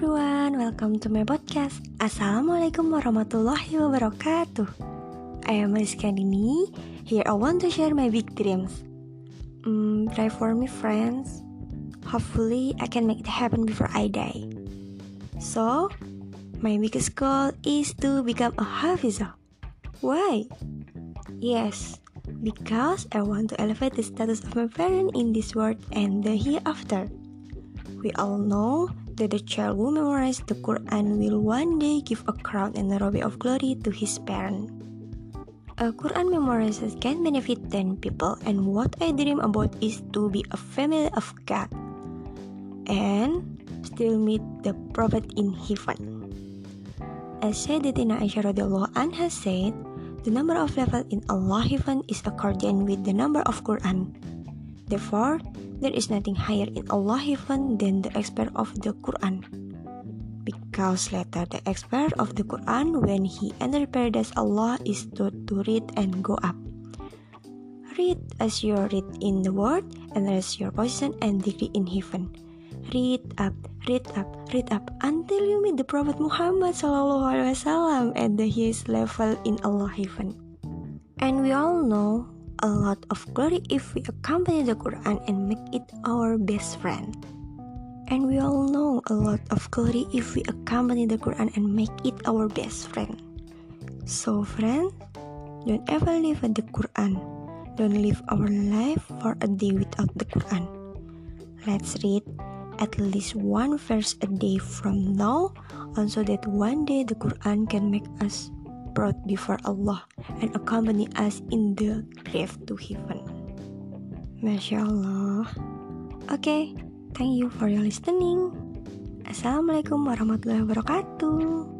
welcome to my podcast. Assalamualaikum warahmatullahi wabarakatuh. I am Rizka Dini. Here I want to share my big dreams. Mm, pray for me, friends. Hopefully, I can make it happen before I die. So, my biggest goal is to become a Hafizah. Why? Yes, because I want to elevate the status of my parent in this world and the hereafter. We all know that the child who memorizes the Quran will one day give a crown and a robe of glory to his parent. A Quran memorizes can benefit 10 people, and what I dream about is to be a family of God and still meet the Prophet in heaven. As Sayyidatina Aisyah radiallahu anha said, the number of level in Allah heaven is according with the number of Quran. Therefore, there is nothing higher in Allah heaven than the expert of the Quran. Because later the expert of the Quran when he entered paradise Allah is taught to read and go up. Read as you read in the world and raise your position and degree in heaven. Read up, read up, read up until you meet the Prophet Muhammad Sallallahu Alaihi Wasallam at the highest level in Allah heaven. And we all know a lot of glory if we accompany the Quran and make it our best friend. And we all know a lot of glory if we accompany the Quran and make it our best friend. So, friend, don't ever live the Quran. Don't live our life for a day without the Quran. Let's read at least one verse a day from now on so that one day the Quran can make us brought before Allah and accompany us in the grave to heaven. Masya Allah. Oke, okay, thank you for your listening. Assalamualaikum warahmatullahi wabarakatuh.